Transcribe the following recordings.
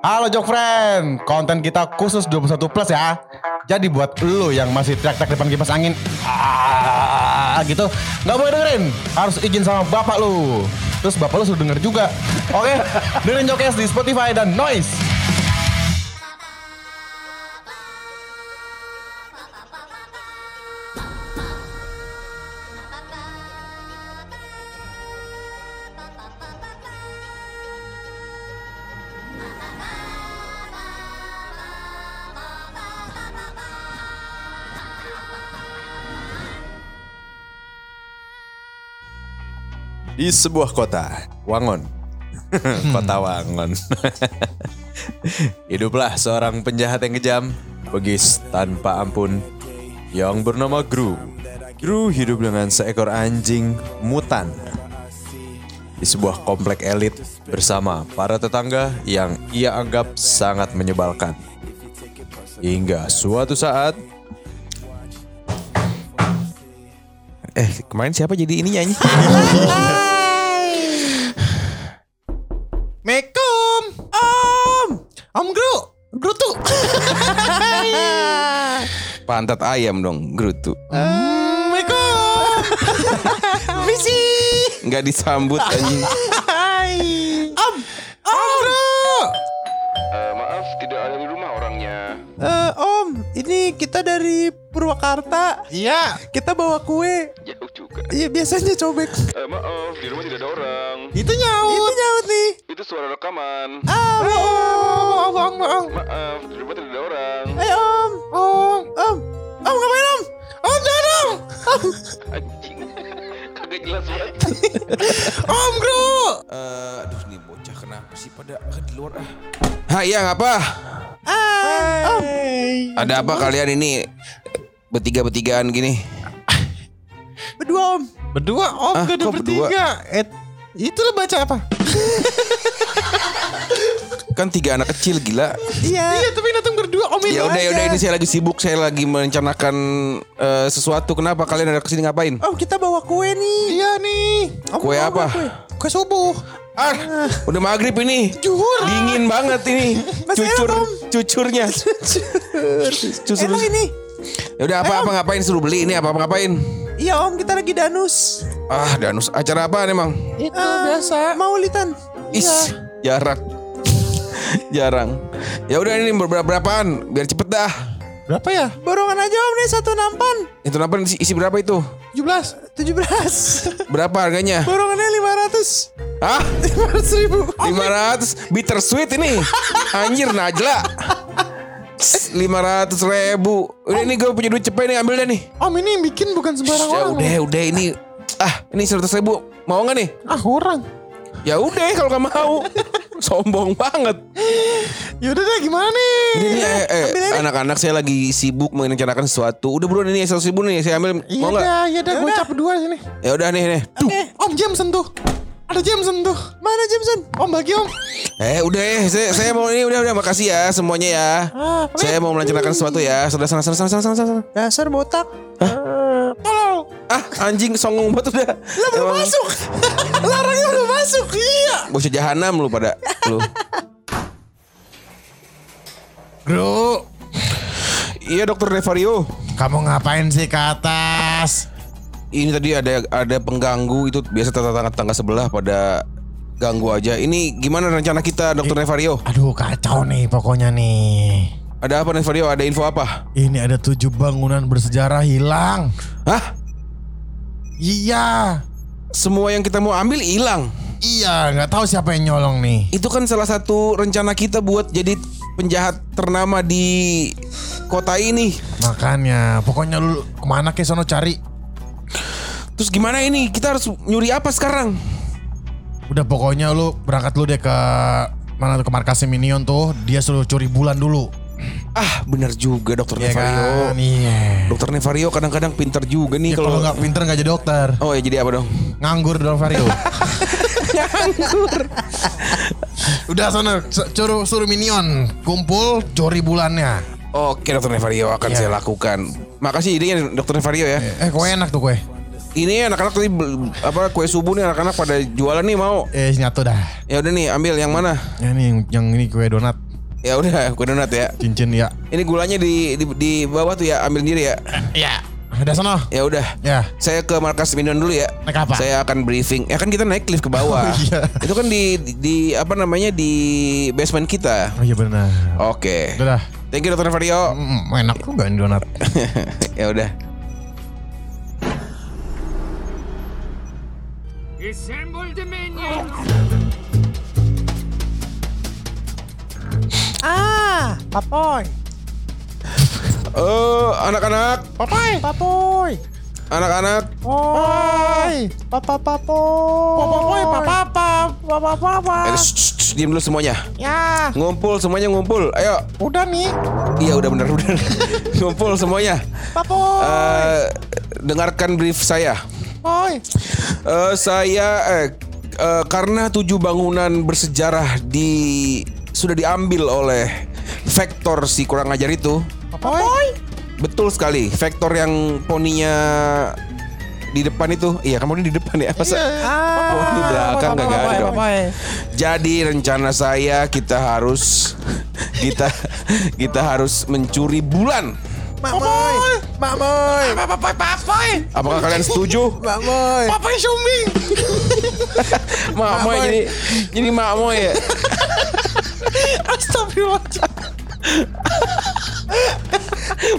Halo Jok Friend, konten kita khusus 21 plus ya. Jadi buat lu yang masih teriak-teriak depan kipas angin, ah, gitu, nggak boleh dengerin. Harus izin sama bapak lu. Terus bapak lu suruh denger juga. Oke, dengerin Jokes di Spotify dan Noise. Di sebuah kota, Wangon. kota Wangon. Hiduplah seorang penjahat yang kejam, begis tanpa ampun, yang bernama Gru. Gru hidup dengan seekor anjing mutan di sebuah komplek elit bersama para tetangga yang ia anggap sangat menyebalkan. Hingga suatu saat Eh, kemarin siapa jadi ini nyanyi? Mekum, Om, Om Gru, Gru tuh. Pantat ayam dong, Grutu. Mekum, misi. Nggak disambut anjing. Om, Om Gru. Eh, maaf, tidak ada di rumah orangnya. Eh, Om, ini kita dari Purwakarta. Iya, Kita bawa kue. Jauh juga. Iya, biasanya cobek. Eh, maaf, di rumah tidak ada orang. itu nyaut. Itu nyaut nih. Itu suara rekaman. Ah, Oh, Om, Om, Maaf, di rumah tidak ada orang. Eh, Om. Om, Om. Om, ngapain, Om? Om jangan Om. Anjing. Kagak jelas banget. Om Gru. Eh, aduh nih bocah kenapa sih pada di luar ah? Hai yang apa? Ah, Om. Ada apa kalian ini bertiga-bertigaan gini? Berdua, Om. Berdua Om Ah, gak ada bertiga. Eh, itu lo baca apa? Kan tiga anak kecil gila. Iya. Iya tapi datang berdua Om Ya udah ya udah ini saya lagi sibuk, saya lagi merencanakan eh, sesuatu. Kenapa kalian ada ke sini ngapain? Om, kita bawa kue nih. Iya nih. Om, Kue apa? Kue. Kue subuh. Ah, udah maghrib ini. Juhur. Dingin banget ini. Masih enak, Cucur, Om. cucurnya. Cucur. Enak ini. Ya udah apa apa ngapain suruh beli ini apa apa ngapain? Iya, Om, kita lagi danus. Ah, danus acara apa emang? Itu Ah, biasa. Maulitan. Is, jarang. jarang. Ya udah ini berapa berapaan? Biar cepet dah. Berapa ya? Borongan aja, Om, nih satu nampan. Itu kenapa isi, isi berapa itu? 17. 17. Berapa harganya? Borongannya 500. Hah? 500 ribu. 500 bittersweet ini. Anjir Najla. 500 ribu. Udah ini gue punya duit cepet nih ambil dah nih. Om ini yang bikin bukan sembarang Ya orang. udah udah ini. Ah ini 100 ribu. Mau nggak nih? Ah kurang. Ya udah kalau nggak mau. Sombong banget. Ya udah deh gimana nih? Ini eh, eh, anak-anak saya lagi sibuk merencanakan sesuatu. Udah buruan ini 100 ribu nih saya ambil. Iya Mau nggak? dah, iya dah. Gue cap dua sini. Ya udah nih nih. Tuh, Om Jameson tuh. Ada Jameson tuh. Mana Jameson? Om bagi Om. Eh udah eh saya, saya mau ini udah udah makasih ya semuanya ya. Ah, saya mau merencanakan sesuatu ya. Sudah sana sana sana sana sana. sana. Dasar botak. Tolong. Ah anjing songong banget udah. Emang Masuk. Larangnya udah masuk. Iya. Bocah jahanam lu pada lu. Bro, Iya dokter Revario. kamu ngapain sih ke atas? Ini tadi ada ada pengganggu itu biasa tetangga-tetangga sebelah pada ganggu aja. Ini gimana rencana kita dokter Revario? Aduh kacau nih pokoknya nih. Ada apa Revario? Ada info apa? Ini ada tujuh bangunan bersejarah hilang. Hah? Iya. Semua yang kita mau ambil hilang. Iya, nggak tahu siapa yang nyolong nih. Itu kan salah satu rencana kita buat jadi penjahat ternama di kota ini. Makanya, pokoknya lu ke mana ke sono cari. Terus gimana ini? Kita harus nyuri apa sekarang? Udah pokoknya lu berangkat lu deh ke mana tuh ke markasnya Minion tuh. Dia suruh curi bulan dulu. Ah, benar juga dokter Iya Nevario. kan? Iya. Dokter Nevario kadang-kadang pinter juga nih Ya, kalau nggak pinter nggak jadi dokter. Oh ya jadi apa dong? Nganggur dong Vario. Nganggur. Udah sana suruh suruh Minion kumpul curi bulannya. Oke dokter Nevario akan Iya. saya lakukan. Makasih idenya dokter Nevario ya. Eh kue enak tuh kue. Ini anak-anak tadi apa kue subuh nih anak-anak pada jualan nih mau. Eh nyatu dah. Ya udah nih ambil yang mana? Ya nih yang, yang ini kue donat Ya udah kue donat ya. cincin ya. Ini gulanya di di, di bawah tuh ya ambil sendiri ya. Ya. Udah sana. Ya udah. Ya. Saya ke markas Minion dulu ya. Naik apa? Saya akan briefing. Ya kan kita naik lift ke bawah. Oh, iya. Itu kan di, di di apa namanya di basement kita. Oh iya benar. Oke. Udah dah. Thank you Dokter Vario. Mm, enak juga donat. ya udah. Assemble the minions! Ah, papoy. Eh, anak-anak, Papoy. Papoy. anak-anak, Oi. Papa papoy. Papoy, papa papa papa. eh, shh, shh, diam dulu semuanya. Ya, Ngumpul semuanya ngumpul. Ayo. udah nih. Iya udah benar benar. ngumpul semuanya. Papoy. Eh, dengarkan brief saya. Papoy. Eh, saya eh, eh, karena tujuh bangunan bersejarah di sudah diambil oleh Vektor si kurang ajar itu. Papoy. Betul sekali. Vektor yang poninya di depan itu. Iya, kamu di depan ya. Masa? Ah, Oh, di belakang papoy, kagak ada dong. papoy. Jadi rencana saya kita harus kita kita harus mencuri bulan. Papoy. Papoy. Papoy, papoy. Apakah kalian setuju? Papoy. Papoy. Mak Moy jadi jadi Mak Moy ya. Astagfirullahaladzim.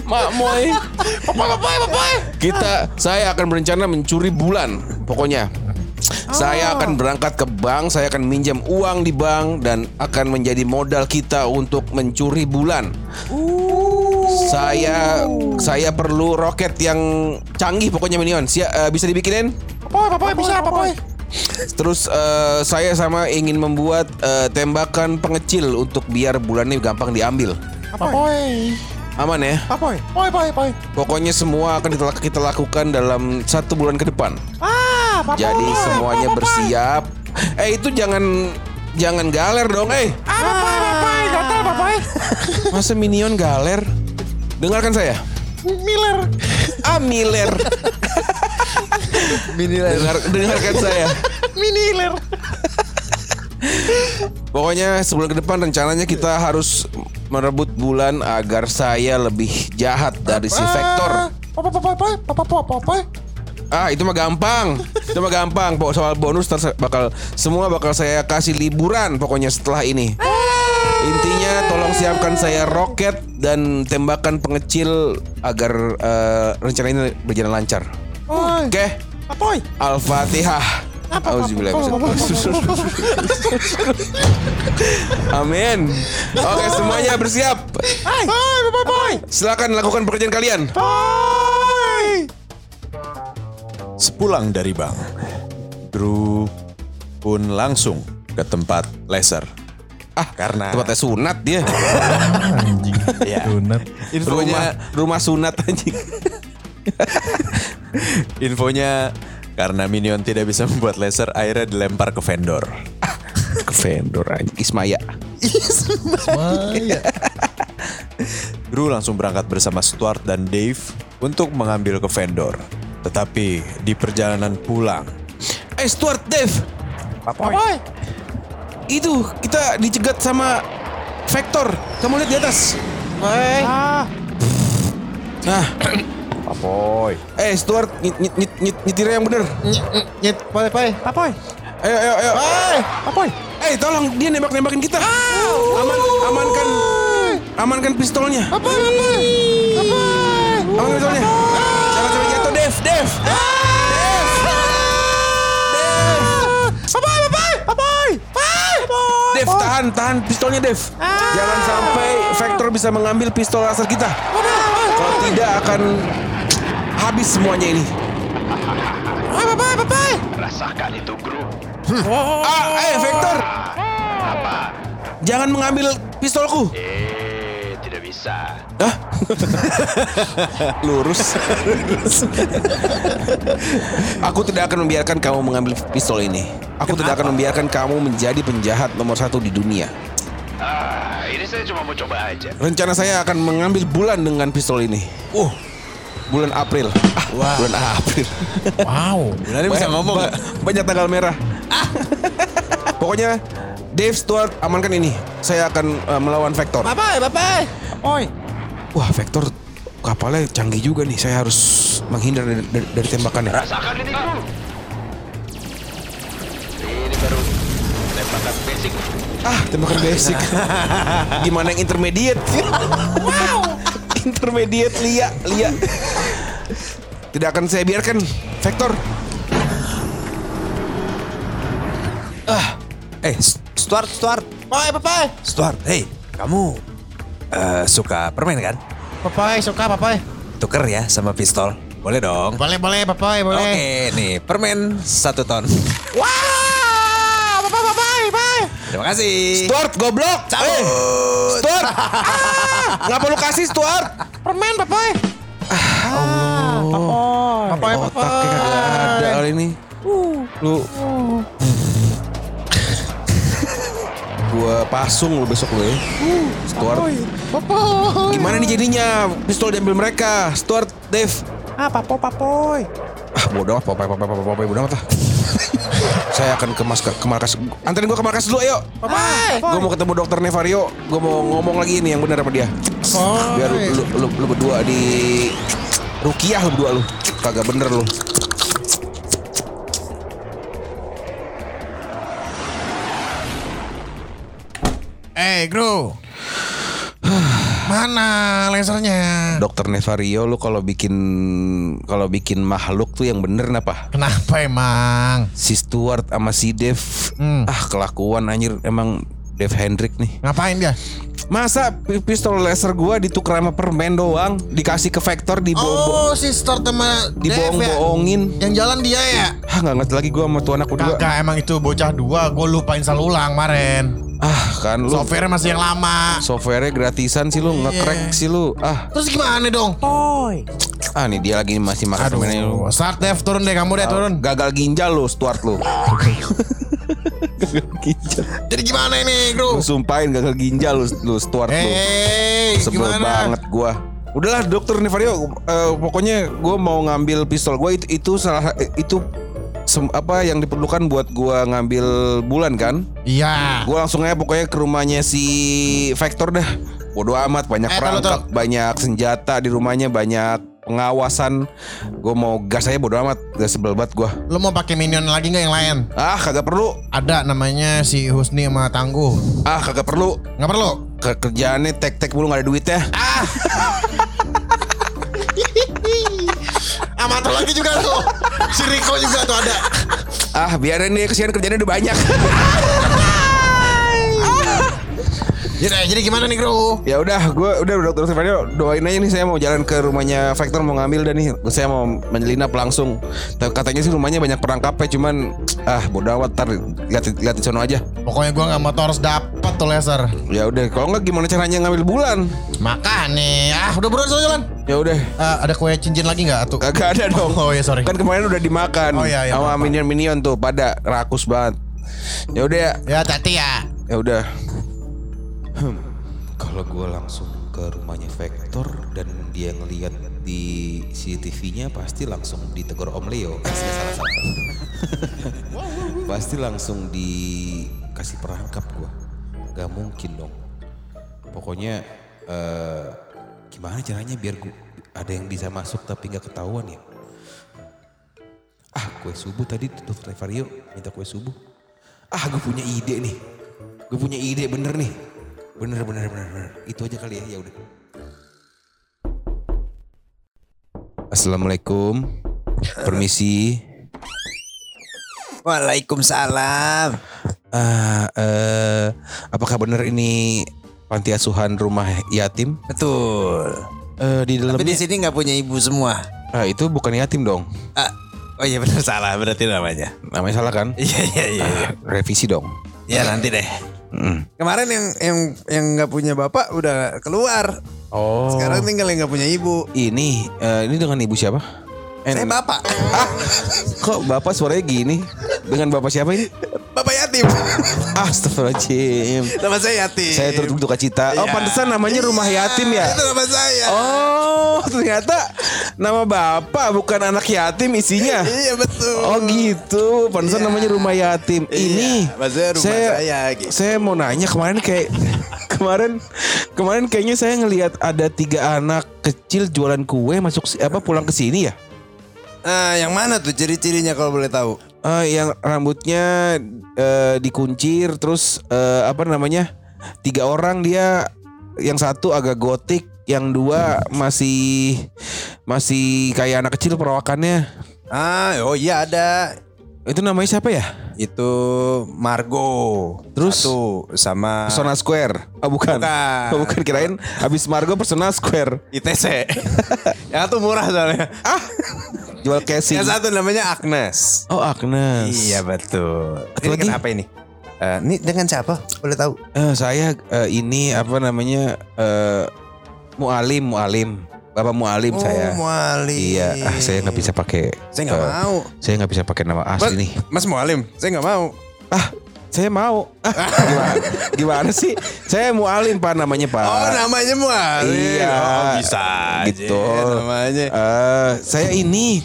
Mak Moy. Papoy, papoy, papoy. Kita saya akan berencana mencuri bulan pokoknya. Saya akan berangkat ke bank, saya akan minjam uang di bank dan akan menjadi modal kita untuk mencuri bulan. Saya saya perlu roket yang canggih pokoknya minion. Sia, eh, bisa dibikinin? Papoy, papoy, bisa, papoy. Terus eh, saya sama ingin membuat eh, tembakan pengecil untuk biar bulan ini gampang diambil. Papoy. Aman ya? Papoy. Papoy, papoy, papoy. Pokoknya semua akan kita, kita lakukan dalam satu bulan ke depan. Ah, papoy. Jadi semuanya Papoy, bersiap. Eh itu jangan jangan galer dong, eh. Ah, papoy, papoy. Gatal, papoy. Masa minion galer? Dengarkan saya. Miller. Ah Miller. Dengar, dengarkan saya. Miniler. Pokoknya sebulan ke depan rencananya kita harus merebut bulan agar saya lebih jahat dari si Vektor. Papoy, papoy, papoy. Papoy, papoy, papoy. Ah itu mah gampang. Itu mah gampang. Pokok soal bonus bakal Semua bakal saya kasih liburan Pokoknya setelah ini. Intinya tolong siapkan saya roket Dan tembakan pengecil Agar eh, rencana ini berjalan lancar. Oke? Papoy. Al-Fatihah. Auzubillah Amin. Oke semuanya bersiap. Hai. Silakan lakukan pekerjaan kalian. Papoy. Sepulang dari bank, Drew pun langsung ke tempat laser. Ah Karena Tempatnya sunat dia Anjing. Ya. Donat. Rumah rumah sunat anjing infonya karena Minion tidak bisa membuat laser, akhirnya dilempar ke vendor. ke vendor anjing Ismaya. Maya. Drew langsung berangkat bersama Stuart dan Dave untuk mengambil ke vendor. Tetapi di perjalanan pulang, Eh Stuart Dave, Papoy. itu kita dicegat sama Vector. Kamu lihat di atas. Ah, Nah, Papoy. eh Stuart nyit, nyit, nyit, nyit, nyetirnya yang bener. Nyet, papoy, papoy. papoy. Ayo, ayo, ayo. Papoy. Eh, tolong dia nembak-nembakin kita. Aman, amankan, amankan pistolnya. Papoy, papoy. Papoy. Amankan pistolnya. Jangan sampai jatuh, Dev, Dev. Papoy, papoy. Papoy. Papoy. Dev, tahan, tahan pistolnya, Dev. Jangan sampai Vector bisa mengambil pistol laser kita. Kalau tidak akan habis semuanya ini. Papoy, papoy, papoy. Rasakan itu grup. Ah, eh Vector. Jangan mengambil pistolku. Eh, bisa. Hah? Lurus. Aku tidak akan membiarkan kamu mengambil pistol ini. Aku tidak akan membiarkan kamu menjadi penjahat nomor satu di dunia. Ah, ini saya cuma mau coba aja. Rencana saya akan mengambil bulan dengan pistol ini. Uh, bulan April. Ah, bulan April. Wow. Benar bisa ngomong Ba- nggak? Banyak tanggal merah. Pokoknya Dave Stewart amankan ini. Saya akan eh, melawan Vector. Bapak, bapak. Oi. Wah, Vector kapalnya canggih juga nih. Saya harus menghindar dari, dari, dari tembakannya. Rasakan ini Gru. Ini baru tembakan basic. Ah, tembakan basic. Gimana yang intermediate? intermediate Lia, Lia. Tidak akan saya biarkan, Vector. Eh, Stuart, Stuart. Oi, bapak. Stuart, hey, kamu eh, suka permen kan? Bapak suka bapak. Tuker ya sama pistol. Boleh dong. Boleh, boleh, bapak, boleh. Oke, nih permen satu ton. Wah, bapak, bapak, bapak. Terima kasih. Stuart, goblok. Cabut. Eh, Stuart. Ah, ngapa lu kasih Stuart? Permen, bapak. Oh, Bapak, otaknya kagak ada kali ini. Lu Gua pasung lu besok lu ya. Stuart. Bapak. Gimana nih jadinya? Pistol diambil mereka. Stuart, Dave. Ah, papo, papoy. Ah, bodoh, papai, papai, papai, papai, bodoh amat lah. Saya akan ke, mas, ke markas. Anterin gua ke markas dulu, ayo. Bapak. Gue mau ketemu dokter Nevario. Gue mau ngomong lagi nih yang benar sama dia. Biar lu, lu, lu, lu berdua di Rukiah lu berdua lu. Kagak bener lu. Eh, Gru. Mana lasernya? Dokter Nevario lu kalau bikin kalau bikin makhluk tuh yang bener kenapa? Kenapa emang? Si Stuart sama si Dave. Hmm. Ah, kelakuan anjir emang Dave Hendrick nih. Ngapain dia? Masa pi- pistol laser gua ditukar sama permen doang, dikasih ke Vector di Oh, si Start sama dibohong-bohongin. Yang jalan dia ya? Ah, nggak ngerti lagi gua sama tuh anak kedua. Kagak, emang itu bocah dua. Gue lupa install ulang kemarin. Ah, kan lu Software masih yang lama. software gratisan sih lu, nge-crack sih lu. Ah, Terus gimana dong? ah nih dia lagi masih makan Aduh, lu. Start Dev turun deh kamu deh turun. Gagal ginjal lu, Stuart lu. gagal ginjal. Jadi gimana ini, Bro? Lu sumpahin gagal ginjal lu, lu Stuart lu. Hei, Sebel gimana? banget gua. Udahlah dokter Nevario, eh, pokoknya gua mau ngambil pistol gua itu itu salah itu apa yang diperlukan buat gua ngambil bulan kan? Iya. Gua langsung aja pokoknya ke rumahnya si Vector dah. Bodoh amat banyak Eh, perangkap, tahu, banyak senjata di rumahnya, banyak pengawasan. Gue mau gas aja bodoh amat, gak sebel banget gua. Lo mau pakai minion lagi nggak yang lain? Ah kagak perlu, Ada namanya si Husni sama Tangguh. ah kagak perlu. Nggak perlu. Ke kerjaannya tek-tek mulu gak ada duitnya. Ah. Sama satu lagi juga tuh. Si Riko juga tuh ada. Ah biarin nih kesian kerjanya udah banyak. Jadi, jadi gimana nih, Bro? ya udah, gue udah dokter Stefano doain aja nih saya mau jalan ke rumahnya Vector mau ngambil dan nih saya mau menyelinap langsung. Tapi Katanya sih rumahnya banyak perangkapnya cuman ah bodoh amat ntar lihat lihat di sono aja. Pokoknya gua nggak mau harus dapat tuh laser. Ya udah, kalau nggak gimana caranya ngambil bulan? Makanya, ah udah buruan jalan. Ya udah. Ah, ada kue cincin lagi nggak tuh? Kagak ada dong. Oh ya sorry. Kan kemarin udah dimakan Oh, iya, iya, sama maaf. minion-minion tuh pada rakus banget. Ya udah ya. Ya tati ya. Ya udah. Kalau gue langsung ke rumahnya Vector dan dia ngeliat di CCTV-nya pasti langsung ditegur Om Leo. Saya salah salah. pasti langsung dikasih perangkap gue. Gak mungkin dong. Pokoknya eh, gimana caranya biar gue ada yang bisa masuk tapi nggak ketahuan ya. Ah, kue subuh tadi Dokter Revario minta kue subuh. Ah, gue punya ide nih. Gue punya ide bener nih. Bener, bener, bener, bener. Itu aja kali ya, ya udah. Assalamualaikum. Permisi. Waalaikumsalam. Ah, eh, apakah benar ini panti asuhan rumah yatim? Betul. Eh, di Tapi di sini nggak punya ibu semua. Ah, itu bukan yatim dong. Ah, oh iya benar salah berarti namanya. Namanya salah kan? Iya iya iya. iya. Revisi dong. Ya nanti deh. Mm. Kemarin yang yang yang nggak punya bapak udah keluar. Oh. Sekarang tinggal yang nggak punya ibu. ini eh, ini dengan ibu siapa? Eh, Saya bapak. Ah, kok bapak suaranya gini? Dengan bapak siapa ini? Bapak yatim. Astagfirullahaladzim. Nama saya yatim. Saya turut berduka cita. Oh, Iya. pantesan namanya rumah yatim ya. Itu nama saya. Oh, ternyata nama bapak bukan anak yatim isinya. Iya betul. Oh gitu, pantesan Iya. namanya rumah yatim. Ini maksudnya rumah saya, gitu. saya mau nanya kemarin kayak kemarin kemarin kayaknya saya ngelihat ada tiga anak kecil jualan kue masuk apa pulang ke sini ya? Ah, yang mana tuh ciri-cirinya kalau boleh tahu? Eh, yang rambutnya eh, dikuncir terus eh, apa namanya tiga orang dia yang satu agak gotik yang dua masih masih kayak anak kecil perawakannya Ah, oh iya ada. itu namanya siapa ya Itu Margo. Terus? Satu sama Persona Square oh bukan Bukan. oh, bukan kirain habis Margo Persona Square ITC. yang satu murah soalnya. ah jual casing Yang satu namanya Agnes. oh Agnes Iya betul. Satu Ini lagi? kenapa ini? Eh, ini dengan siapa? Boleh tahu? Eh, saya eh, ini apa namanya eh Mualim Mualim Bapak Mualim saya Mualim. Iya, ah, saya nggak bisa pakai. Saya nggak eh, mau. Saya nggak bisa pakai nama Mas, asli nih. Mas Mualim, saya nggak mau. Ah, saya mau. Ah, gimana? Gimana sih? Saya Mualim pak namanya pak. Oh namanya Mualim. Iya. Oh, bisa Gitu. aja namanya. Eh, saya ini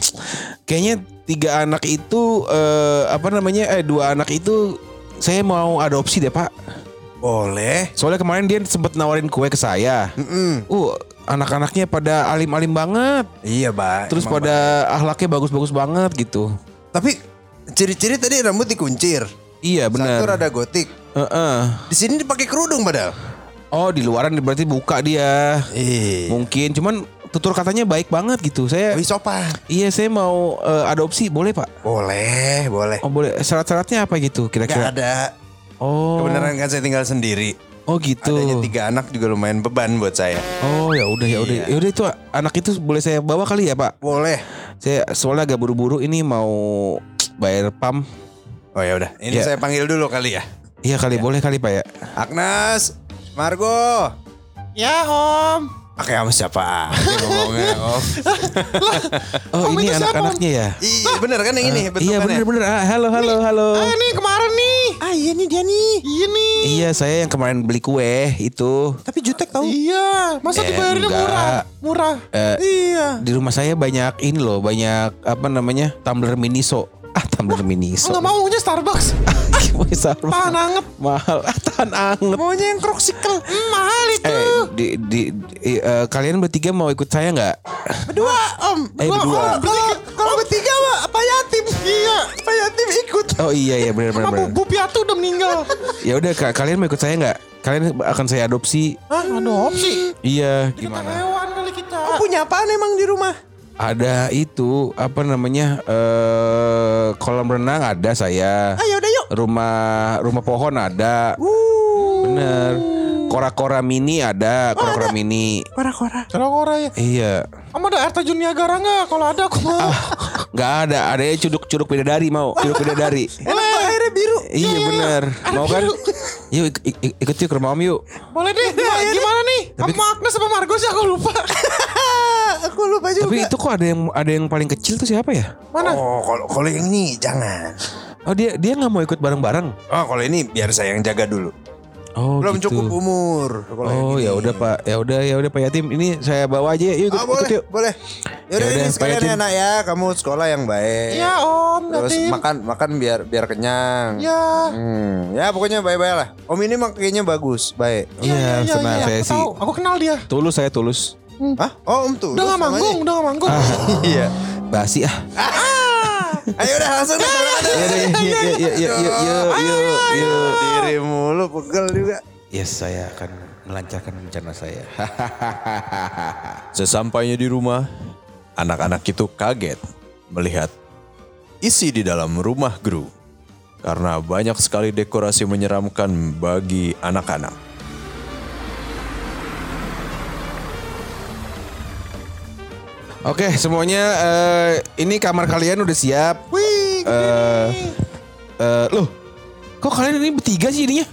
kayaknya tiga anak itu eh, apa namanya? Eh dua anak itu saya mau adopsi deh pak. Boleh. Soalnya kemarin dia sempat nawarin kue ke saya. Mm-mm. Uh, anak-anaknya pada alim-alim banget. Iya, Pak. Terus pada akhlaknya bagus-bagus banget gitu. Tapi ciri-ciri tadi rambut dikuncir. Iya Satu benar. rada gotik. Heeh. Di sini dipakai kerudung padahal. Oh di luaran berarti buka dia. Iya. Mungkin cuman tutur katanya baik banget gitu. Saya Wih sopan. iya saya mau eh, adopsi boleh pak? Boleh, boleh. Oh boleh. Syarat-syaratnya apa gitu Gak kira-kira? ada. Oh. Kebenaran kan saya tinggal sendiri. Oh gitu. Adanya tiga anak juga lumayan beban buat saya. Oh ya udah ya udah. Iya. Ya udah itu anak itu boleh saya bawa kali ya pak? Boleh. Saya soalnya agak buru-buru ini mau bayar pam. Oh ya udah. Ini Iya. saya panggil dulu kali ya. Iya kali boleh kali pak ya. Agnes, Margo. Ya om. Pakai sama siapa ngomongnya, Om. Oh ini anak-anaknya ya. Iya bener kan yang ini? Betul Iya ya? bener-bener. Ah, halo halo halo. Ah nih kemarin nih. Ah iya nih dia nih. Iya nih. Iya saya yang kemarin beli kue itu. Tapi jutek tau. Iya. Masa Eh, dibayarinnya enggak. murah? Murah. Eh, Iya. di rumah saya banyak ini loh, banyak apa namanya tumbler miniso. Ah tumbler miniso. Enggak maunya Starbucks. Gimana Starbucks? Tahan anget. Mahal. Ah, tahan anget. Maunya yang kroksikel. Hmm, mahal itu. Eh, di, di, di- eh, kalian bertiga mau ikut saya nggak? Berdua om. Eh, berdua. Om, kalau kalau bertiga mah apa yatim? Iya. Apa yatim ikut. Oh iya iya benar benar. Sama bu, Piatu udah meninggal. Ya udah ka- kalian mau ikut saya nggak? Kalian akan saya adopsi. Hah adopsi? Iya, gimana? Hewan kali kita. Punya apaan emang di rumah? Ada itu apa namanya? eh kolam renang ada saya. Ayo udah yuk. Rumah rumah pohon ada. Bener. Kora-kora mini ada, kora-kora mini. Kora-kora. Kalau orang ya. Iya. Kamu ada air terjun Niagara nggak? Kalau ada aku mau. Nggak ada, ada curug-curug bidadari mau, curug bidadari. Enak tuh airnya biru. iya bener. Mau kan? Yuk ik- ik- ikut yuk ke rumah om yuk. Boleh deh. Gimana, gimana nih? Tapi- Kamu Agnes apa Margo sih aku lupa. Aku lupa juga. Tapi itu kok ada yang ada yang paling kecil tuh siapa ya? Mana? Oh, kalau kalau yang ini jangan. Oh dia dia nggak mau ikut bareng-bareng. Oh, kalau ini biar saya yang jaga dulu. Oh Belum gitu. cukup umur. kalau Oh ya udah Pak, ya udah ya udah Pak Yatim, ini saya bawa aja ya. Yuk ikut, Ah, ikut boleh, yuk. boleh. Yaudah Yaudah, ini Pak sekalian ya nak ya, kamu sekolah yang baik. Iya om. Terus yatim. makan makan biar biar kenyang. Ya. Hmm, ya pokoknya baik-baik lah. Om ini mah kayaknya bagus, baik. Iya, Iya, tenang iya, saya aku sih. tahu. Aku kenal dia. Tulus saya tulus. Hmm. Hah? Oh Om tuh. Udah gak manggung, udah gak manggung. Ah, iya. Basi ah. ah. Ayo udah langsung deh. Iya iya iya iya iya iya. Diri mulu pegel juga. Yes, saya akan melancarkan rencana saya. Sesampainya di rumah, anak-anak itu kaget melihat isi di dalam rumah Gru. Karena banyak sekali dekorasi menyeramkan bagi anak-anak. Oke, semuanya eh, ini kamar kalian udah siap. Wih. Eh eh, loh, kok kalian ini bertiga sih ininya?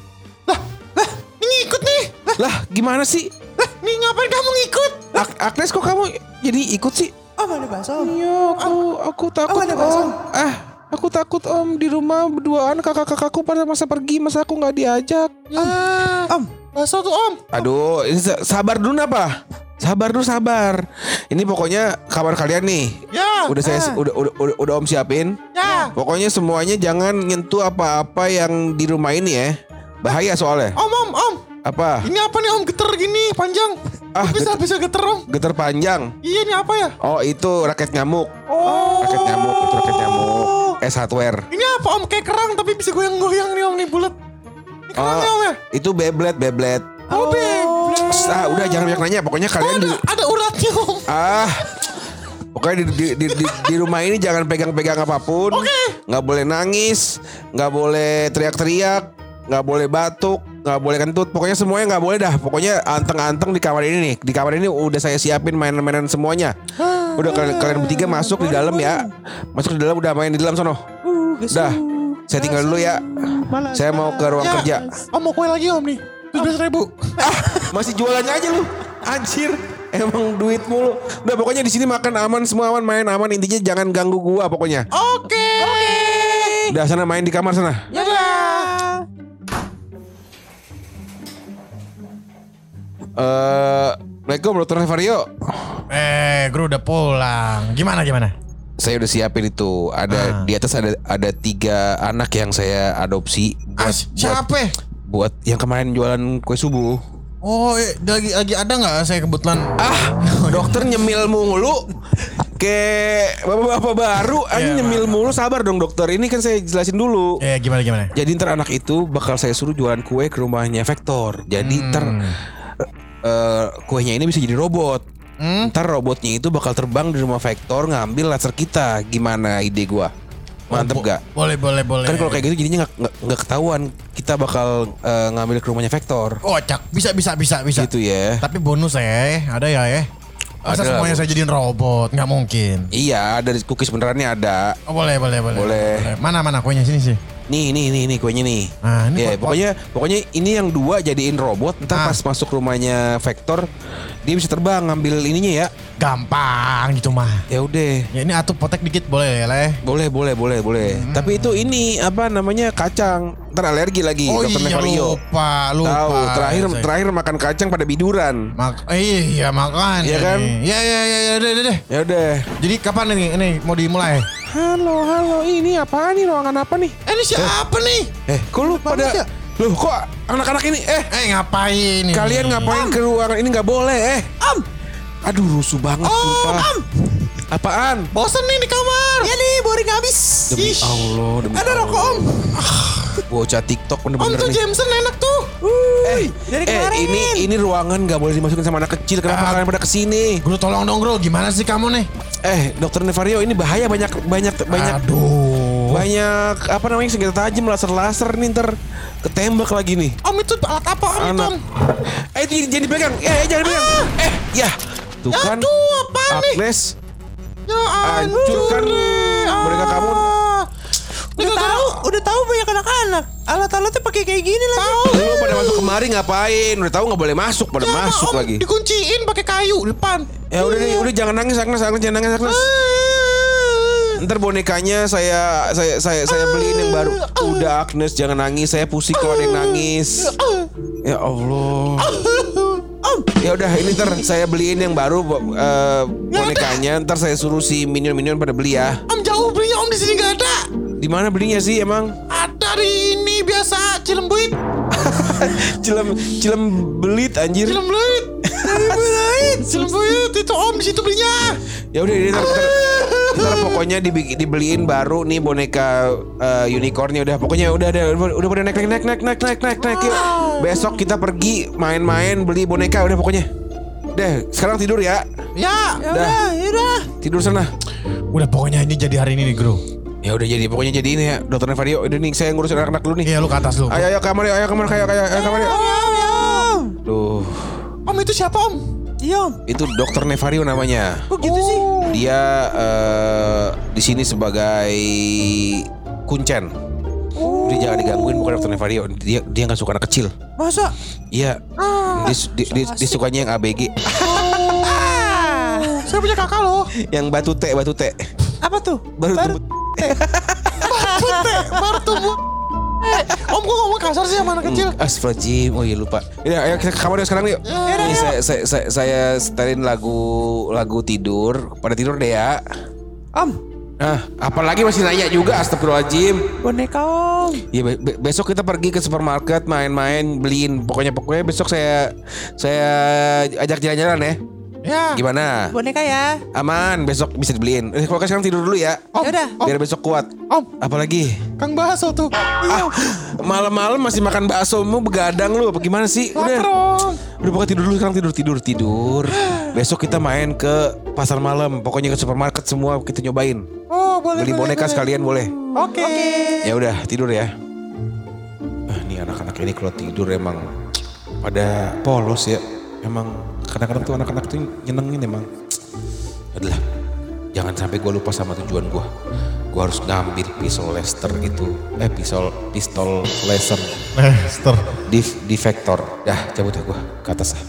Lah, lah, ini ikut nih. Lah, Lah, gimana sih? lah, nih ngapain kamu ngikut? Ag- Agnes kok kamu jadi ikut sih? Oh, ada bakso. Iya, aku aku takut. ada bakso. Om. Ah, Aku takut om di rumah berduaan kakak-kakakku pada masa pergi masa aku nggak diajak. Om, bakso tuh om. Aduh, ini sa- sabar dulu apa? Sabar dulu sabar. Ini pokoknya kamar kalian nih. Ya. Udah saya udah, udah udah udah om siapin. Ya. Pokoknya semuanya jangan nyentuh apa-apa yang di rumah ini ya. Bahaya soalnya. Om, om, om. Apa? Ini apa nih om geter gini panjang? Ah, bisa geter- bisa geter om. Getar panjang. Iya ini apa ya? Oh, itu raket nyamuk. Oh. Raket nyamuk, itu raket nyamuk. S hardware. Ini apa om kayak kerang tapi bisa goyang-goyang nih om nih bulat. Ini kerangnya om ya? itu Beyblade, Beyblade. Oh, Beyblade. Ah, udah jangan banyak nanya. Pokoknya kalian di Ada, ada uratnya om. ah Pokoknya di, di, di, di, di rumah ini jangan pegang-pegang apa pun. Oke. Nggak boleh nangis, nggak boleh teriak-teriak, nggak boleh batuk, nggak boleh kentut. Pokoknya semuanya nggak boleh dah. Pokoknya anteng-anteng di kamar ini nih. Di kamar ini udah saya siapin mainan-mainan semuanya. Udah kalian, kalian bertiga masuk di dalam ya. Masuk di dalam udah main di dalam sono. Dah. Saya tinggal dulu ya. Saya mau ke ruang kerja. Om mau kue lagi om nih. Tujuh ribu. Ah, masih jualannya aja lu. Anjir. Emang duit mulu. Udah pokoknya di sini makan aman semua aman main aman intinya jangan ganggu gua pokoknya. Oke. Udah sana main di kamar sana. Ya Eh, Assalamualaikum Dr. Nevario. Eh, Gru udah pulang. Gimana gimana? Saya udah siapin itu. Ada di atas ada ada tiga anak yang saya adopsi buat, Ah, buat, siapa? Buat yang kemarin jualan kue subuh. Oh, eh, lagi lagi ada nggak saya kebetulan? Ah, dokter nyemil mulu. Kayak bapak-bapak baru aja Iya, nyemil mulu sabar dong dokter. Ini kan saya jelasin dulu. Eh, gimana gimana? Jadi ntar anak itu bakal saya suruh jualan kue ke rumahnya Vector. Jadi Hmm. ntar eh, kuenya ini bisa jadi robot. Hmm? Ntar robotnya itu bakal terbang di rumah Vector ngambil laser kita. Gimana ide gua? Mantep gak? Boleh, boleh, boleh. Kan kalau kayak gitu jadinya nggak ketahuan kita bakal eh, ngambil ke rumahnya Vector. Oh, cak. Bisa, bisa, bisa, bisa. Gitu ya. Tapi bonus ya, ada ya ya. Masa Ada semuanya saya jadiin robot? Nggak mungkin. Iya, dari cookies benerannya ada. Oh, boleh, boleh, boleh. Boleh. Mana, mana kuenya sini sih. Nih, nih, nih, nih kuenya nih. Nah, ini Ya, pot- pokoknya pokoknya ini yang dua jadiin robot. Ah. Ntar pas masuk rumahnya Vector, dia bisa terbang ngambil ininya ya. Gampang gitu mah. Ya udah. Ya ini atuh potek dikit boleh ya, Le? Boleh, boleh, boleh, boleh. Hmm. Tapi itu ini apa namanya kacang. Ntar alergi lagi, Oh dokter iya Nevario. lupa, lupa. Tahu, terakhir Saya- terakhir makan kacang pada biduran. Mak iya makan. Iya kan? Iya iya iya iya deh deh, deh. Ya udah. Jadi kapan ini ini mau dimulai? Halo, halo. Ini apa nih ruangan apa nih? Eh, ini siapa nih? Eh, kok lu pada Manusia. Loh, kok anak-anak ini eh Eh ngapain ini? kalian ngapain ke ruangan ini nggak boleh eh? Om, Aduh, rusuh banget sumpah. Apaan? bosan nih di kamar. Iya nih, boring habis. Demi Allah, demi Ada rokok om. Bocah TikTok Om bener-bener tuh nih. Jameson enak tuh. Eh, eh ini ini ruangan nggak boleh dimasukin sama anak kecil. Kenapa Ah. kalian pada ke sini? Guru tolong dong Guru, gimana sih kamu nih? Eh, dokter Nevario ini bahaya banyak banyak banyak Aduh. banyak apa namanya senjata tajam laser-laser nih ntar ketembak lagi nih. Om itu alat apa om itu Anak. om? Eh, jangan dipegang. Eh, eh, jangan dipegang. Eh, ya. Tuh kan. Aduh, apaan nih? Agnes Ya hancurkan mereka kamu. Udah tahu, udah tahu banyak anak-anak. Alat-alatnya pakai kayak gini lagi. Lu pada masuk kemari ngapain? Udah tahu nggak boleh masuk, pada Ya, masuk om, lagi. Dikunciin pakai kayu depan. Ya udah nih, udah jangan nangis Agnes, Agnes jangan nangis Agnes. Ntar bonekanya saya saya saya saya beliin yang baru. Udah Agnes jangan nangis, saya pusing kalau ada yang nangis. Ya Allah. Ya udah ini ntar saya beliin yang baru eh, bonekanya. Ntar saya suruh si minion-minion pada beli ya. Om jauh belinya om di sini nggak ada. Di mana belinya sih emang? Ada hari ini biasa cilembuit. cilem cilem belit anjir. Cilem belit. Cilembuit, cilembuit itu om di situ belinya. Ya udah ini Ntar pokoknya dibeliin baru nih boneka uh, unicornnya udah pokoknya udah ada udah, udah naik naik naik naik naik naik naik naik yuk. Besok kita pergi main-main beli boneka udah pokoknya. Deh, sekarang tidur ya. Ya, ya, ya udah. Tidur sana. Udah pokoknya ini jadi hari ini nih, Bro. Ya udah jadi pokoknya jadi ini ya, Dokter Nevario. Udah nih saya ngurusin anak-anak dulu nih. Iya lu ke atas lu. Ayo ayo kamar ayo kamar ayo ayo, ayo kamar yuk. Duh, Om itu siapa om? Iya, Om. itu Dokter Nevario namanya. Kok gitu sih? Dia eh, di sini sebagai kuncen. Dia jangan digangguin bukan dokter Nevario. Dia dia nggak suka anak kecil. Masa? Iya. Dia, dia, dia, dia sukanya yang ABG. Saya punya kakak loh. yang batu teh, batu teh. Apa tuh? Baru, Baru- tuh. bete baru tumbuh. Eh, om kok ngomong kasar sih sama anak kecil? Astagfirullahaladzim. Oh iya lupa. Ya, ayo kita ke kamar yuk sekarang yuk. Ini saya, saya, saya, saya setelin lagu lagu tidur. Pada tidur deh ya. Om, Nah, apalagi masih nanya juga Astagfirullahaladzim. boneka om. Ya be- be- besok kita pergi ke supermarket main-main beliin pokoknya pokoknya besok saya saya ajak jalan-jalan ya. Ya. Gimana? Boneka ya. Aman, besok bisa dibeliin. Eh, kalau sekarang tidur dulu ya. Om, Yaudah. om, Biar besok kuat. om, Apalagi? Kang Baso tuh. Ah, malam-malam masih makan bakso mau begadang lu apa gimana sih? Udah. om. Udah pokoknya tidur dulu sekarang tidur tidur tidur. Besok kita main ke pasar malam. Pokoknya ke supermarket semua kita nyobain. Oh boleh. Beli boleh, boneka boleh. sekalian boleh. Oke. Ya udah tidur ya. Ah, ini anak-anak ini kalau tidur emang pada polos ya. Emang kadang-kadang tuh anak-anak tuh nyenengin emang. Adalah jangan sampai gue lupa sama tujuan gue. Gue harus ngambil pistol Lester itu. Eh pistol pistol laser Lester. di di vektor. Dah cabut ya gue ke atas ah.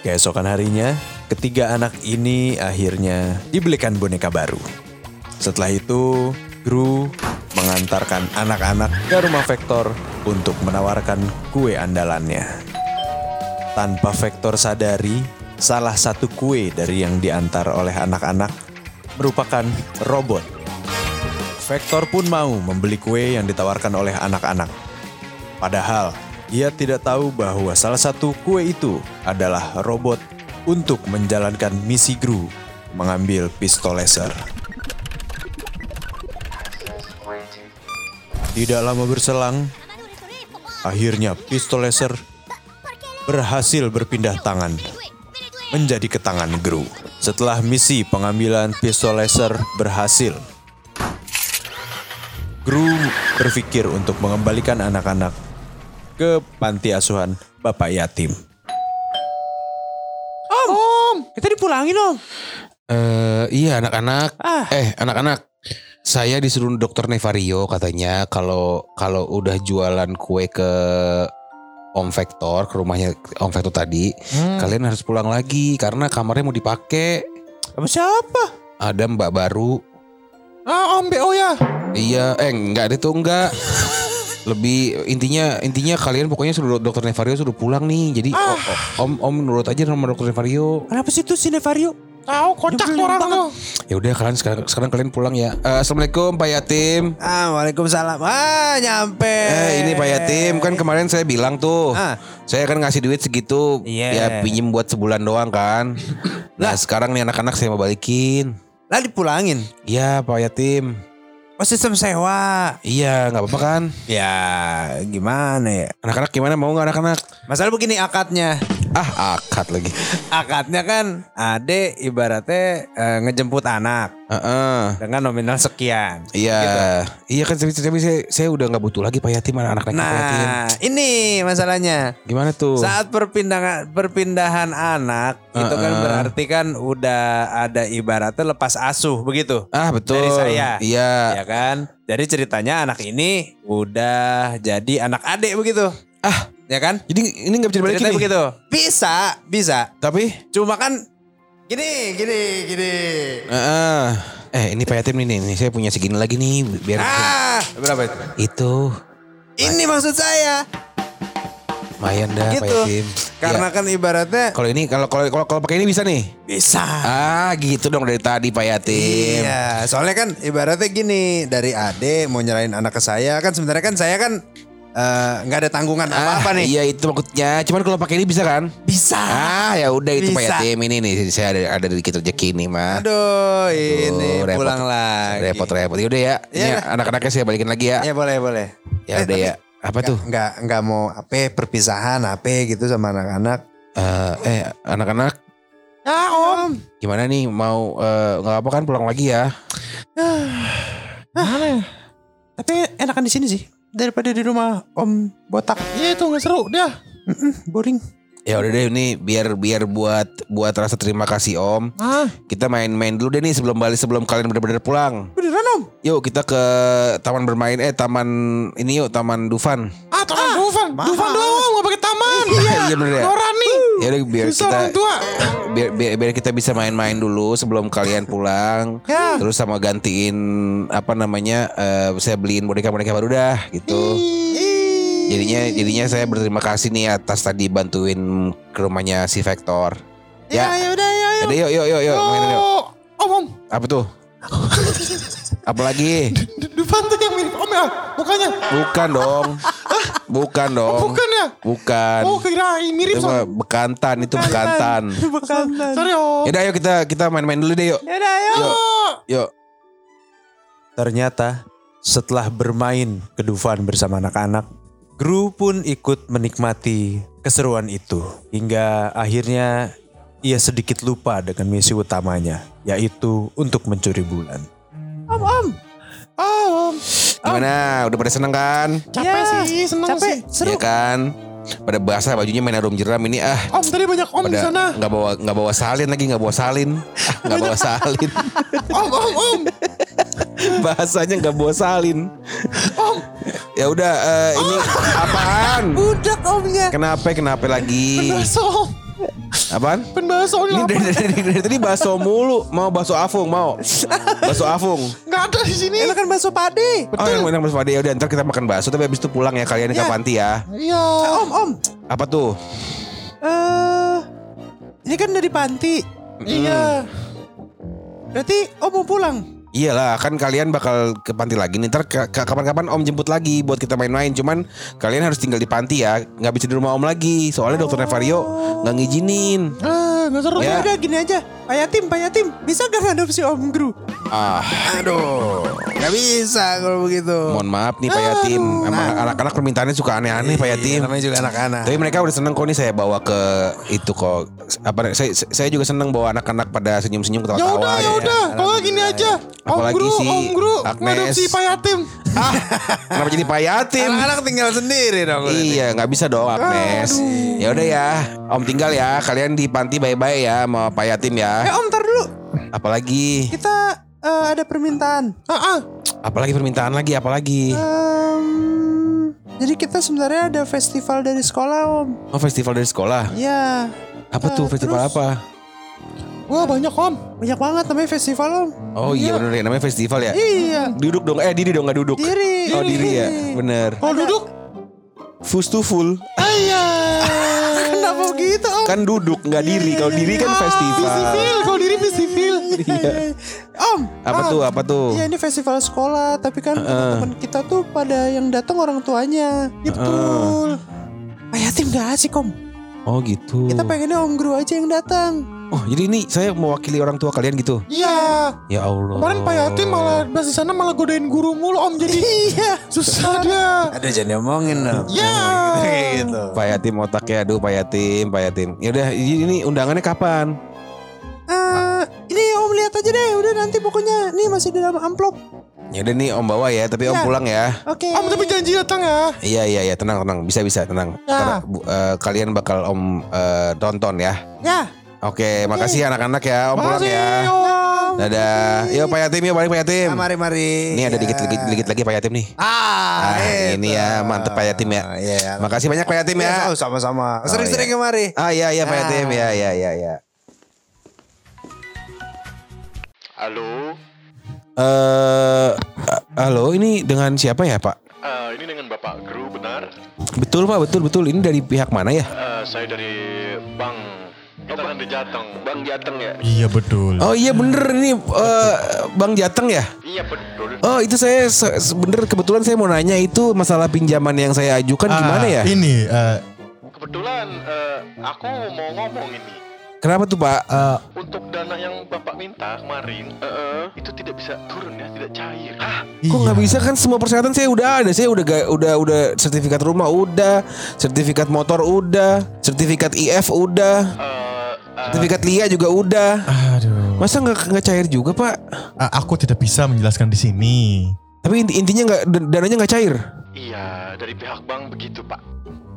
Keesokan harinya, ketiga anak ini akhirnya dibelikan boneka baru. Setelah itu, Gru mengantarkan anak-anak ke rumah Vektor untuk menawarkan kue andalannya. Tanpa Vektor sadari, salah satu kue dari yang diantar oleh anak-anak merupakan robot. Vektor pun mau membeli kue yang ditawarkan oleh anak-anak. Padahal ia tidak tahu bahwa salah satu kue itu adalah robot untuk menjalankan misi Gru mengambil pistol laser. Tidak lama berselang, akhirnya pistol laser berhasil berpindah tangan menjadi ke tangan Gru. Setelah misi pengambilan pistol laser berhasil, Gru berpikir untuk mengembalikan anak-anak ke panti asuhan Bapak Yatim. Kita dipulangin om. Eh iya anak-anak. Ah. Eh anak-anak. Saya disuruh dokter Nevario katanya kalau kalau udah jualan kue ke Om Vektor ke rumahnya Om Vektor tadi, kalian harus pulang lagi karena kamarnya mau dipakai. Apa siapa? Ada Mbak baru. Ah om BO ya. Iya, eh enggak itu enggak. Lebih intinya intinya kalian pokoknya suruh dokter Nevario suruh pulang nih. Jadi o- Om Om nurut aja sama dokter Nevario. Kenapa sih tuh si Nevario? Tahu kocak tuh orang tuh. Ya udah kalian sekarang sekarang kalian pulang ya. Eh, Assalamualaikum Pak Yatim. Ah, Waalaikumsalam. Ah, nyampe. Eh ini Pak Yatim kan kemarin saya bilang tuh Ah. Saya kan ngasih duit segitu Iya. Ya pinjem buat sebulan doang kan Nah sekarang nih anak-anak saya mau balikin Lah dipulangin. Iya Pak Yatim Oh sistem sewa. Iya nggak apa-apa kan Ya gimana ya? Anak-anak gimana mau nggak anak-anak Masalah begini akadnya. Ah akad lagi Akadnya kan ade ibaratnya eh, ngejemput anak Heeh. dengan nominal sekian. Iya Gitu. Iya kan tapi, tapi saya, saya udah nggak butuh lagi Pak Yatim anak-anak Pak Yatim Nah, ini masalahnya. Gimana tuh Saat perpindahan perpindahan anak itu kan berarti kan udah ada ibaratnya lepas asuh begitu. Ah betul Dari saya. Iya Ya kan? Jadi ceritanya anak ini udah jadi anak adik begitu. Ah Ya kan? jadi ini nggak bisa dibalikin Ceritanya nih begitu. Bisa, bisa. Tapi Cuma kan gini, gini, gini. Heeh. Eh ini Pak Yatim nih, nih saya punya segini lagi nih biar Ah, berapa itu? itu Ini maksud saya. lumayan dah Pak Gitu. Yatim. Karena Ya, kan ibaratnya kalau ini kalau kalau kalau kalau pakai ini bisa nih. bisa. Ah gitu dong dari tadi Pak Yatim. Iya, soalnya kan ibaratnya gini dari Ade mau nyerahin anak ke saya kan sebenarnya kan saya kan eh, nggak ada tanggungan Ah, apa-apa nih. Iya itu maksudnya. Cuman kalau pakai ini bisa kan? Bisa. Ah ya udah itu Pak. Yatim ini nih saya ada ada dikit rezeki nih mah. Aduh, ini repot. pulang lagi. Repot-repot. Yaudah ya. Ini Iya. anak-anaknya saya balikin lagi ya. Ya boleh, boleh. Ya udah ya. Apa tuh? Nggak nggak mau apa perpisahan apa gitu sama anak-anak. Eh, eh anak-anak Ya om. gimana nih mau eh, nggak apa kan pulang lagi ya? Mana ya? Tapi enakan di sini sih daripada di rumah Om Botak. Iya itu nggak seru dia. Mm-mm, boring. Ya udah deh ini biar biar buat buat rasa terima kasih Om. Ah, Kita main-main dulu deh nih sebelum balik sebelum kalian benar-benar pulang. Beneran Om? Yuk kita ke taman bermain eh taman ini yuk taman Dufan. ah taman Dufan. Dufan doang nggak pakai taman. Iya bener ya. Nora nih. Ya udah biar Susah kita orang tua. biar, biar, biar kita bisa main-main dulu sebelum kalian pulang. Ya. Terus sama gantiin apa namanya? eh, saya beliin boneka-boneka baru dah gitu. Jadinya jadinya saya berterima kasih nih atas tadi bantuin ke rumahnya si Vector. Ya, ya udah ya. Yaudah, yuk yuk yuk yuk main yuk. Oh, om om. Apa tuh? Apalagi? Depan tuh yang om ya, mukanya. Bukan dong. Bukan dong. Bukan ya? Bukan. Oh kirain mirip sama. bekantan, itu bekantan. Sorry om. Yaudah ayo kita kita main-main dulu deh yuk. Yaudah ayo. Yuk. Ternyata setelah bermain ke Dufan bersama anak-anak, Gru pun ikut menikmati keseruan itu. Hingga akhirnya ia sedikit lupa dengan misi utamanya, yaitu untuk mencuri bulan. Oh om. Gimana? Udah pada seneng kan? Capek sih, seneng sih. Iya kan? Pada basah bajunya main arum jeram ini ah. Om tadi banyak om di sana. nggak bawa nggak bawa salin lagi nggak bawa salin, Ah, nggak bawa salin. Om om om. Bahasanya nggak bawa salin. Ya udah eh, ini apaan? Budak omnya. Kenapa kenapa lagi? Bakso om. Apaan? Penbaso Ini ini dari, dari, dari, dari tadi bakso mulu. Mau bakso afung mau. Bakso afung. nggak ada di sini. Enak kan bakso pade. Oh yang enak bakso pade ya udah ntar kita makan bakso tapi habis itu pulang ya kalian ke panti ya. Iya. Om om. Apa tuh? Eh, ini kan dari panti. Iya. Berarti Om mau pulang. Iyalah kan kalian bakal ke panti lagi nih. Ntar kapan-kapan om jemput lagi buat kita main-main. Cuman kalian harus tinggal di panti ya. Nggak bisa di rumah om lagi. Soalnya dokter Nevario nggak ngizinin Ah nggak seru. Ya. Ya udah gini aja. Pak Yatim, Pak Yatim, bisa gak ngadopsi Om Gru? Ah Aduh, nggak bisa kalau begitu. mohon maaf nih Pak Yatim Emang anak-anak permintaannya suka aneh-aneh Pak Yatim Iya, namanya juga anak-anak. Tapi mereka udah seneng kok nih saya bawa ke itu kok apa saya saya juga seneng bawa anak-anak pada senyum-senyum Ya ketawa-tawa. udah, ya udah. Kalau gini aja. Om Apalagi Guru, si Om Guru, Agnes. ngadopsi Pak Yatim. Ah, kenapa jadi Pak Yatim? Anak-anak tinggal sendiri dong. Iya, nggak bisa dong Agnes. Ya udah ya, Om tinggal ya. Kalian di panti bye-bye ya sama Pak Yatim Eh ya. Om, ntar dulu. Apalagi? Kita eh, ada permintaan. Ah, ah. Apalagi permintaan lagi? Apalagi? Em, jadi kita sebenarnya ada festival dari sekolah Om. Oh festival dari sekolah. Ya, Apa tuh Eh, festival terus? apa? Wah banyak om. banyak banget namanya festival Om. Oh iya bener ya namanya festival ya. Iya. Duduk dong, eh diri dong nggak duduk. Diri. Oh diri ya, bener. Kalau duduk, Fus to full. Kenapa begitu Om? Kan duduk nggak diri. Kalau diri kan festival. festival. Kalau diri festival. Iya. Om, Apa tuh? Apa tuh? Iya ini festival sekolah, tapi kan teman-teman kita tuh pada yang datang orang tuanya. Ya betul. Pak Yatim gak asik Om. Oh gitu. Kita pengennya Om Guru aja yang datang. Oh jadi ini saya mewakili orang tua kalian gitu. Iya. Ya Allah. Kemarin Pak Yatim malah pas di sana malah godain guru mulu om jadi Iya. susah dia. Aduh jangan diomongin dong. Ya. Kayak gitu. Pak Yatim otaknya aduh Pak Yatim, Pak Yatim. Ya udah ini undangannya kapan? Eh, ini Om lihat aja deh. Udah nanti pokoknya nih masih di dalam amplop. Ya udah nih Om bawa ya, tapi Om Ya. pulang ya. Oke. Om tapi janji datang ya. Iya iya iya tenang tenang bisa bisa tenang. Ya. Karena eh, kalian bakal Om eh, tonton ya. Ya. Oke makasih anak-anak ya Om pulang ya. Dadah. Yuk Pak Yatim yuk balik Pak Yatim. Nah, mari mari. Ini ada Ya. dikit dikit dikit lagi Pak Yatim nih. Ah, Ah, ini ya, mantep Pak Yatim ya. Iya. Makasih banyak Pak Yatim ya. Oh, sama-sama. Sering-sering iya. kemari. Ah iya iya Pak Ah. Yatim ya ya ya ya. Halo, Eh halo ini dengan siapa ya Pak? Eh, ini dengan Bapak Gru benar? Betul Pak betul betul ini dari pihak mana ya? Eh, saya dari Bang. Kita kan di Jateng. Bang Jateng ya? Iya betul. Oh iya bener ini eh, Bang Jateng ya? Iya betul. Oh itu saya bener kebetulan saya mau nanya itu masalah pinjaman yang saya ajukan gimana ya? Ini eh, Kebetulan eh, aku mau ngomong ini. Kenapa tuh Pak? eh, Untuk dana yang Bapak minta kemarin, eh, itu tidak bisa turun ya, tidak cair. Hah? Kok nggak bisa kan semua persyaratan saya udah ada. Saya udah ga- udah udah sertifikat rumah udah, sertifikat motor udah, sertifikat IF udah, Eh, eh, sertifikat LIA juga udah. Aduh. Masa nggak nggak cair juga Pak? Eh, aku tidak bisa menjelaskan di sini. Tapi inti- intinya nggak dan- dananya nggak cair. iya, dari pihak bank begitu Pak.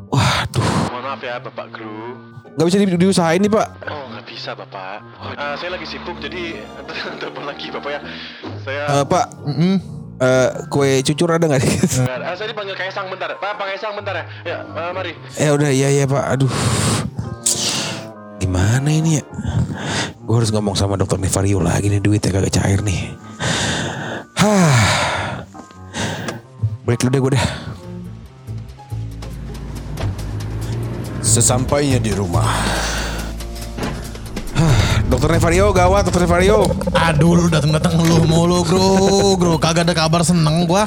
Waduh, Mohon maaf ya Bapak Gru. nggak bisa di- diusahain nih Pak. Oh nggak bisa Bapak. Eh, saya lagi sibuk jadi telepon lagi Bapak ya. Saya Eh, Pak, Mm-mm. eh, kue cucur ada nggak? Ah, saya dipanggil Kaisang bentar. Pak, Pak Kaisang bentar ya. Ya, eh, mari. ya udah iya iya Pak. Aduh. Gimana ini ya? Gue harus ngomong sama dokter Nevario lagi nih duitnya kagak cair nih. Hah. Break dulu deh gue deh. Sesampainya di rumah, Dokter Nevario gawat, dokter Nevario. Aduh lu dateng-dateng lu mulu bro Bro kagak ada kabar seneng gua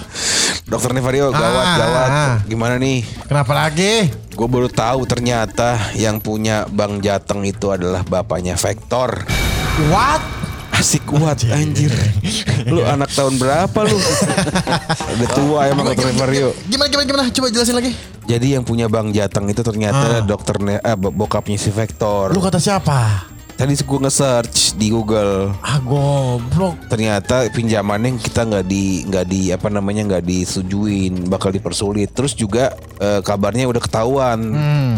Dokter Nevario gawat, Ah. gawat. Gimana nih? Kenapa lagi? Gue baru tahu ternyata yang punya Bang Jateng itu adalah bapaknya Vector. What? Asik kuat anjir. Lu anak tahun berapa lu? Udah tua emang dokter Nevario. Gimana gimana gimana? Coba jelasin lagi. Jadi yang punya Bang Jateng itu ternyata dokter ne- eh, bo- bokapnya si Vector. Lu kata siapa? Tadi gue nge-search di Google. Ah goblok. Ternyata pinjamannya kita nggak di nggak di apa namanya nggak disetujuin, bakal dipersulit. Terus juga eh, kabarnya udah ketahuan. Hmm.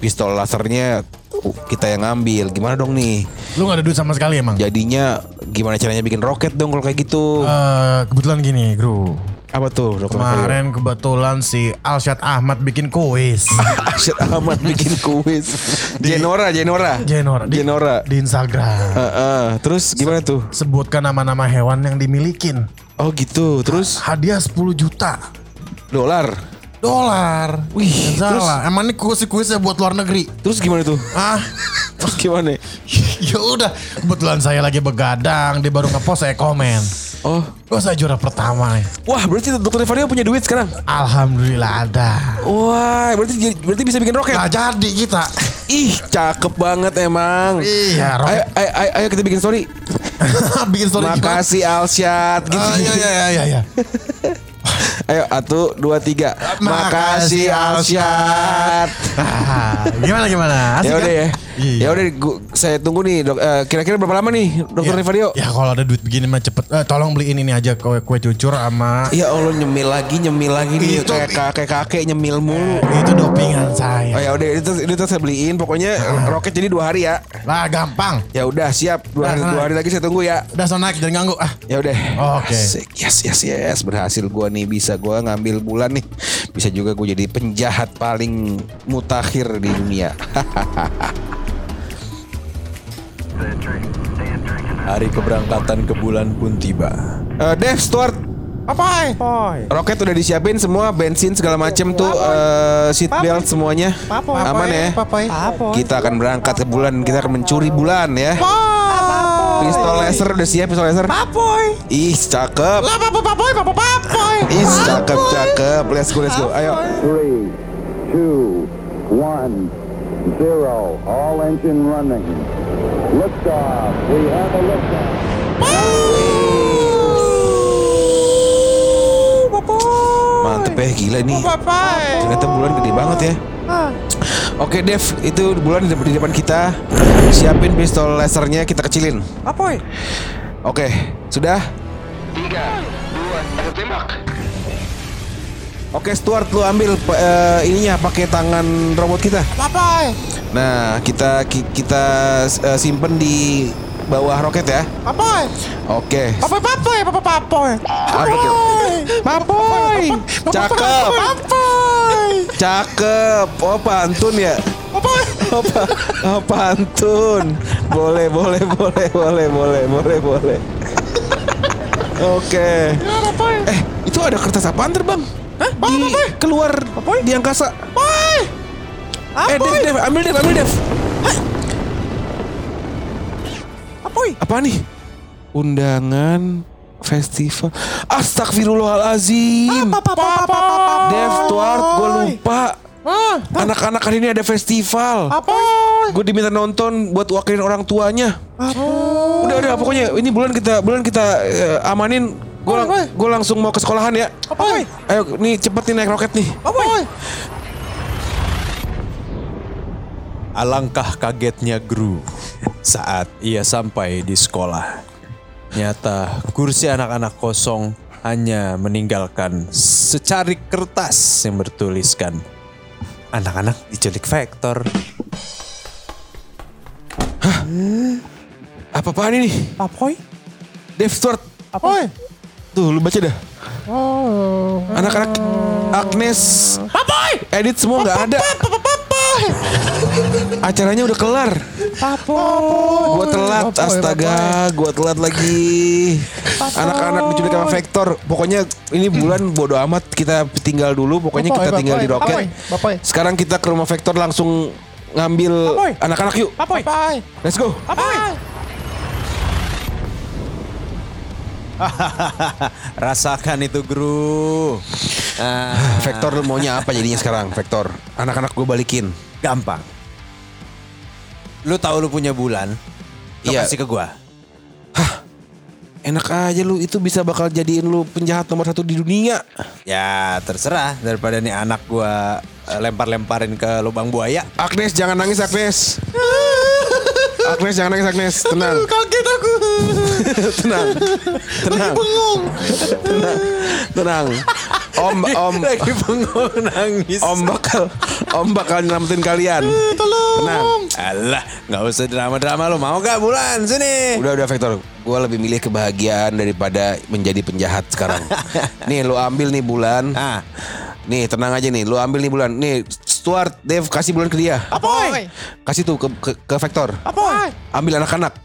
Pistol lasernya uh, kita yang ngambil. Gimana dong nih? Lu gak ada duit sama sekali emang? Jadinya gimana caranya bikin roket dong kalau kayak gitu? Eh, kebetulan gini, Bro. Apa tuh dokter? Kemarin kebetulan si Alshad Ahmad bikin kuis. Asyid Ahmad bikin kuis. Jenora, Jenora. Jenora di, Jenora. di Instagram. Heeh. Terus gimana tuh? Sebutkan nama-nama hewan yang dimilikin. Oh gitu. Terus Hadiah 10 juta dolar. dolar. Wih, terus? Emang ini kuis-kuisnya buat luar negeri. Terus gimana tuh? Ah, Terus gimana? ya udah. Kebetulan saya lagi begadang, dia baru ngepost saya komen. Oh. Oh saya juara pertama nih. Wah, berarti dokter Evario punya duit sekarang. Alhamdulillah ada. Wah, berarti berarti bisa bikin roket. Nah jadi kita. Ih, cakep banget emang. Iya, Ayo, roket. ayo, ayo, ayo kita bikin story. Bikin story? Makasih Alsyad gitu. Ah, iya iya iya iya. Ayo, satu, dua, tiga. Makasih Alsyad. Ah, gimana gimana? Asik Ya udah kan? ya. Iya. Ya udah, saya tunggu nih. Dok, Eh, kira-kira berapa lama nih, dokter Ya, Evario? Ya kalau ada duit begini mah cepet. Eh, tolong beliin ini aja kue kue cucur sama Ya Allah nyemil lagi, nyemil lagi nih Itu- kayak kakek kakek nyemil mulu. itu dopingan Oh saya. ya udah itu itu saya beliin pokoknya roket jadi dua hari ya. Lah gampang. Ya udah siap dua hari, Nah, dua hari lagi saya tunggu ya. Udah sonak jangan ganggu ah. Ya udah. Oke. Asik. Yes yes yes berhasil gua nih bisa gua ngambil bulan nih. Bisa juga gue jadi penjahat paling mutakhir di dunia. hari keberangkatan ke bulan pun tiba. Eh Dev Stuart Apa? Roket udah disiapin semua bensin segala macem tuh eh, seat belt semuanya aman ya. Kita akan berangkat ke bulan kita akan mencuri bulan ya. Pistol laser udah siap pistol laser. Ih cakep. Lah papa papoy papa papoy. Ih cakep cakep. Let's go let's go. Ayo. Three, two, one, zero. All engine running. Liftoff. We have a liftoff. Mantep ya gila nih. Ternyata bulan gede banget ya. Oke Dev, itu bulan di depan kita. Siapin pistol lasernya kita kecilin. Apa? Oke, sudah. Tiga, dua, satu tembak. Oke Stuart, lu ambil eh, ininya pakai tangan robot kita. Papoy. Nah, kita ki- kita eh, simpen di bawah roket ya. Papoy. Oke. Papoy papoy papa papoy. Apa tuh? Papoy. Cakep. Papoy. Cakep. Oh, pantun ya. Papoy. Oh, oh, pantun. Boleh, boleh, boleh, boleh, boleh, boleh, boleh. Oke. Eh, itu ada kertas apaan terbang? Hah? Di, keluar di angkasa. Eh, Dev, Dev, ambil Dev, ambil Dev. Apoy. Apa nih? Undangan festival. Astagfirullahalazim. Dev, Tuart, gue lupa. Anak-anak hari ini ada festival. Gue diminta nonton buat wakilin orang tuanya. Udah udah pokoknya ini bulan kita bulan kita eh, amanin. Gue gue langsung mau ke sekolahan ya. Ayo nih cepet nih naik roket nih. Alangkah kagetnya Gru saat ia sampai di sekolah. Nyata kursi anak-anak kosong hanya meninggalkan secarik kertas yang bertuliskan anak-anak diculik vektor. Apa apaan ini? Apoy. Dev Stewart. Apoy. Tuh lu baca dah. Anak-anak Agnes. Edit semua nggak ada. Acaranya udah kelar. Gua telat, astaga, gua telat lagi. Anak-anak diculik sama Vector. Pokoknya ini bulan bodo amat kita tinggal dulu. Pokoknya kita tinggal di roket. Sekarang kita ke rumah Vector langsung ngambil anak-anak yuk. Let's go. Rasakan itu Gru. Ah, Vector lu maunya apa jadinya sekarang? Vector, anak-anak gue balikin. gampang. Lu tahu lu punya bulan? Lu Iya. kasih ke gua. Enak aja lu itu bisa bakal jadiin lu penjahat nomor satu di dunia. Ya terserah daripada nih anak gua eh, lempar-lemparin ke lubang buaya. Agnes jangan nangis Agnes. Agnes jangan nangis Agnes. Tenang. Kaget aku. Tenang. Tenang. Tenang. Tenang. Om om Lagi bengong nangis. om bakal om bakal nyelamatin kalian. Tenang. Alah, nggak usah drama-drama lu. Mau gak bulan sini? Udah udah Vector, gue lebih milih kebahagiaan daripada menjadi penjahat sekarang. nih lu ambil nih bulan. Ah. Nih tenang aja nih, lu ambil nih bulan. Nih Stuart, Dave kasih bulan ke dia. Apoy. Kasih tuh ke, ke, ke Vector. Apoy. Ambil anak-anak.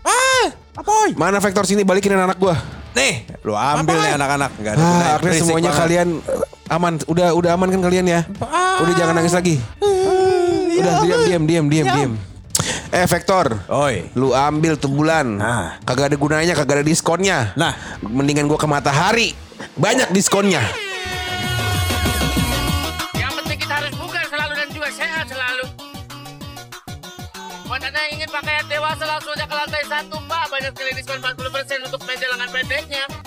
Apoy. Mana Vector sini balikin anak gua. Nih, lu ambil nih anak-anak. Gak ada Ah, berisik semuanya banget. kalian aman. Udah udah aman kan kalian ya? Udah jangan nangis lagi. Udah diam diam diam diam diam. Eh Vector, Oi. lu ambil tuh bulan. Ah. Kagak ada gunanya, kagak ada diskonnya. Nah. mendingan gua ke matahari. Banyak diskonnya. Dewasa langsung aja ke lantai satu pak. Banyak sekali diskon 40% untuk meja lengan pendeknya.